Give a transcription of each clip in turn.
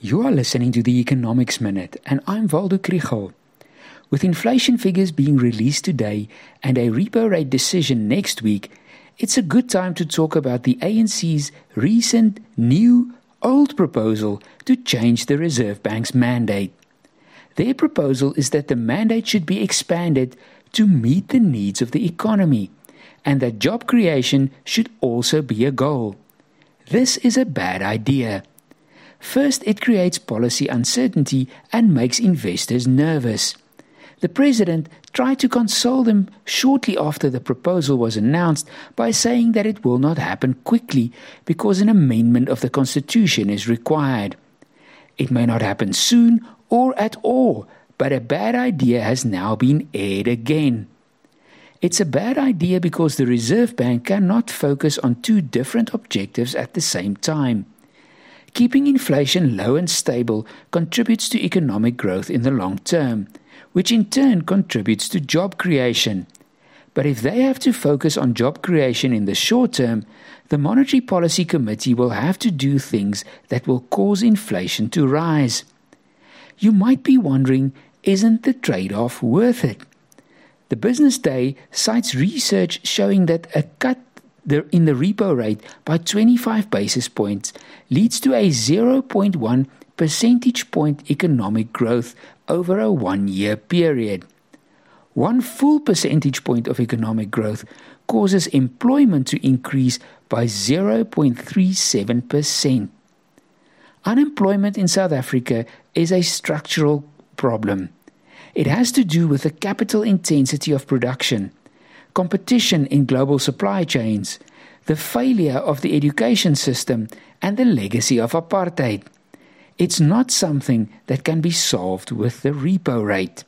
You are listening to the Economics Minute, and I'm Waldo Krugell. With inflation figures being released today and a repo rate decision next week, it's a good time to talk about the ANC's recent new old proposal to change the Reserve Bank's mandate. Their proposal is that the mandate should be expanded to meet the needs of the economy and that job creation should also be a goal. This is a bad idea. First, it creates policy uncertainty and makes investors nervous. The president tried to console them shortly after the proposal was announced by saying that it will not happen quickly because an amendment of the Constitution is required. It may not happen soon or at all, but a bad idea has now been aired again. It's a bad idea because the Reserve Bank cannot focus on two different objectives at the same time. Keeping inflation low and stable contributes to economic growth in the long term, which in turn contributes to job creation. But if they have to focus on job creation in the short term, the Monetary Policy Committee will have to do things that will cause inflation to rise. You might be wondering isn't the trade off worth it? The Business Day cites research showing that a cut the, in the repo rate by 25 basis points leads to a 0.1 percentage point economic growth over a one year period. One full percentage point of economic growth causes employment to increase by 0.37%. Unemployment in South Africa is a structural problem. It has to do with the capital intensity of production competition in global supply chains, the failure of the education system, and the legacy of apartheid. It's not something that can be solved with the repo rate.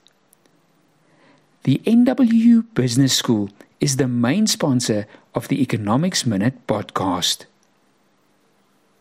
The NWU Business School is the main sponsor of the Economics Minute podcast.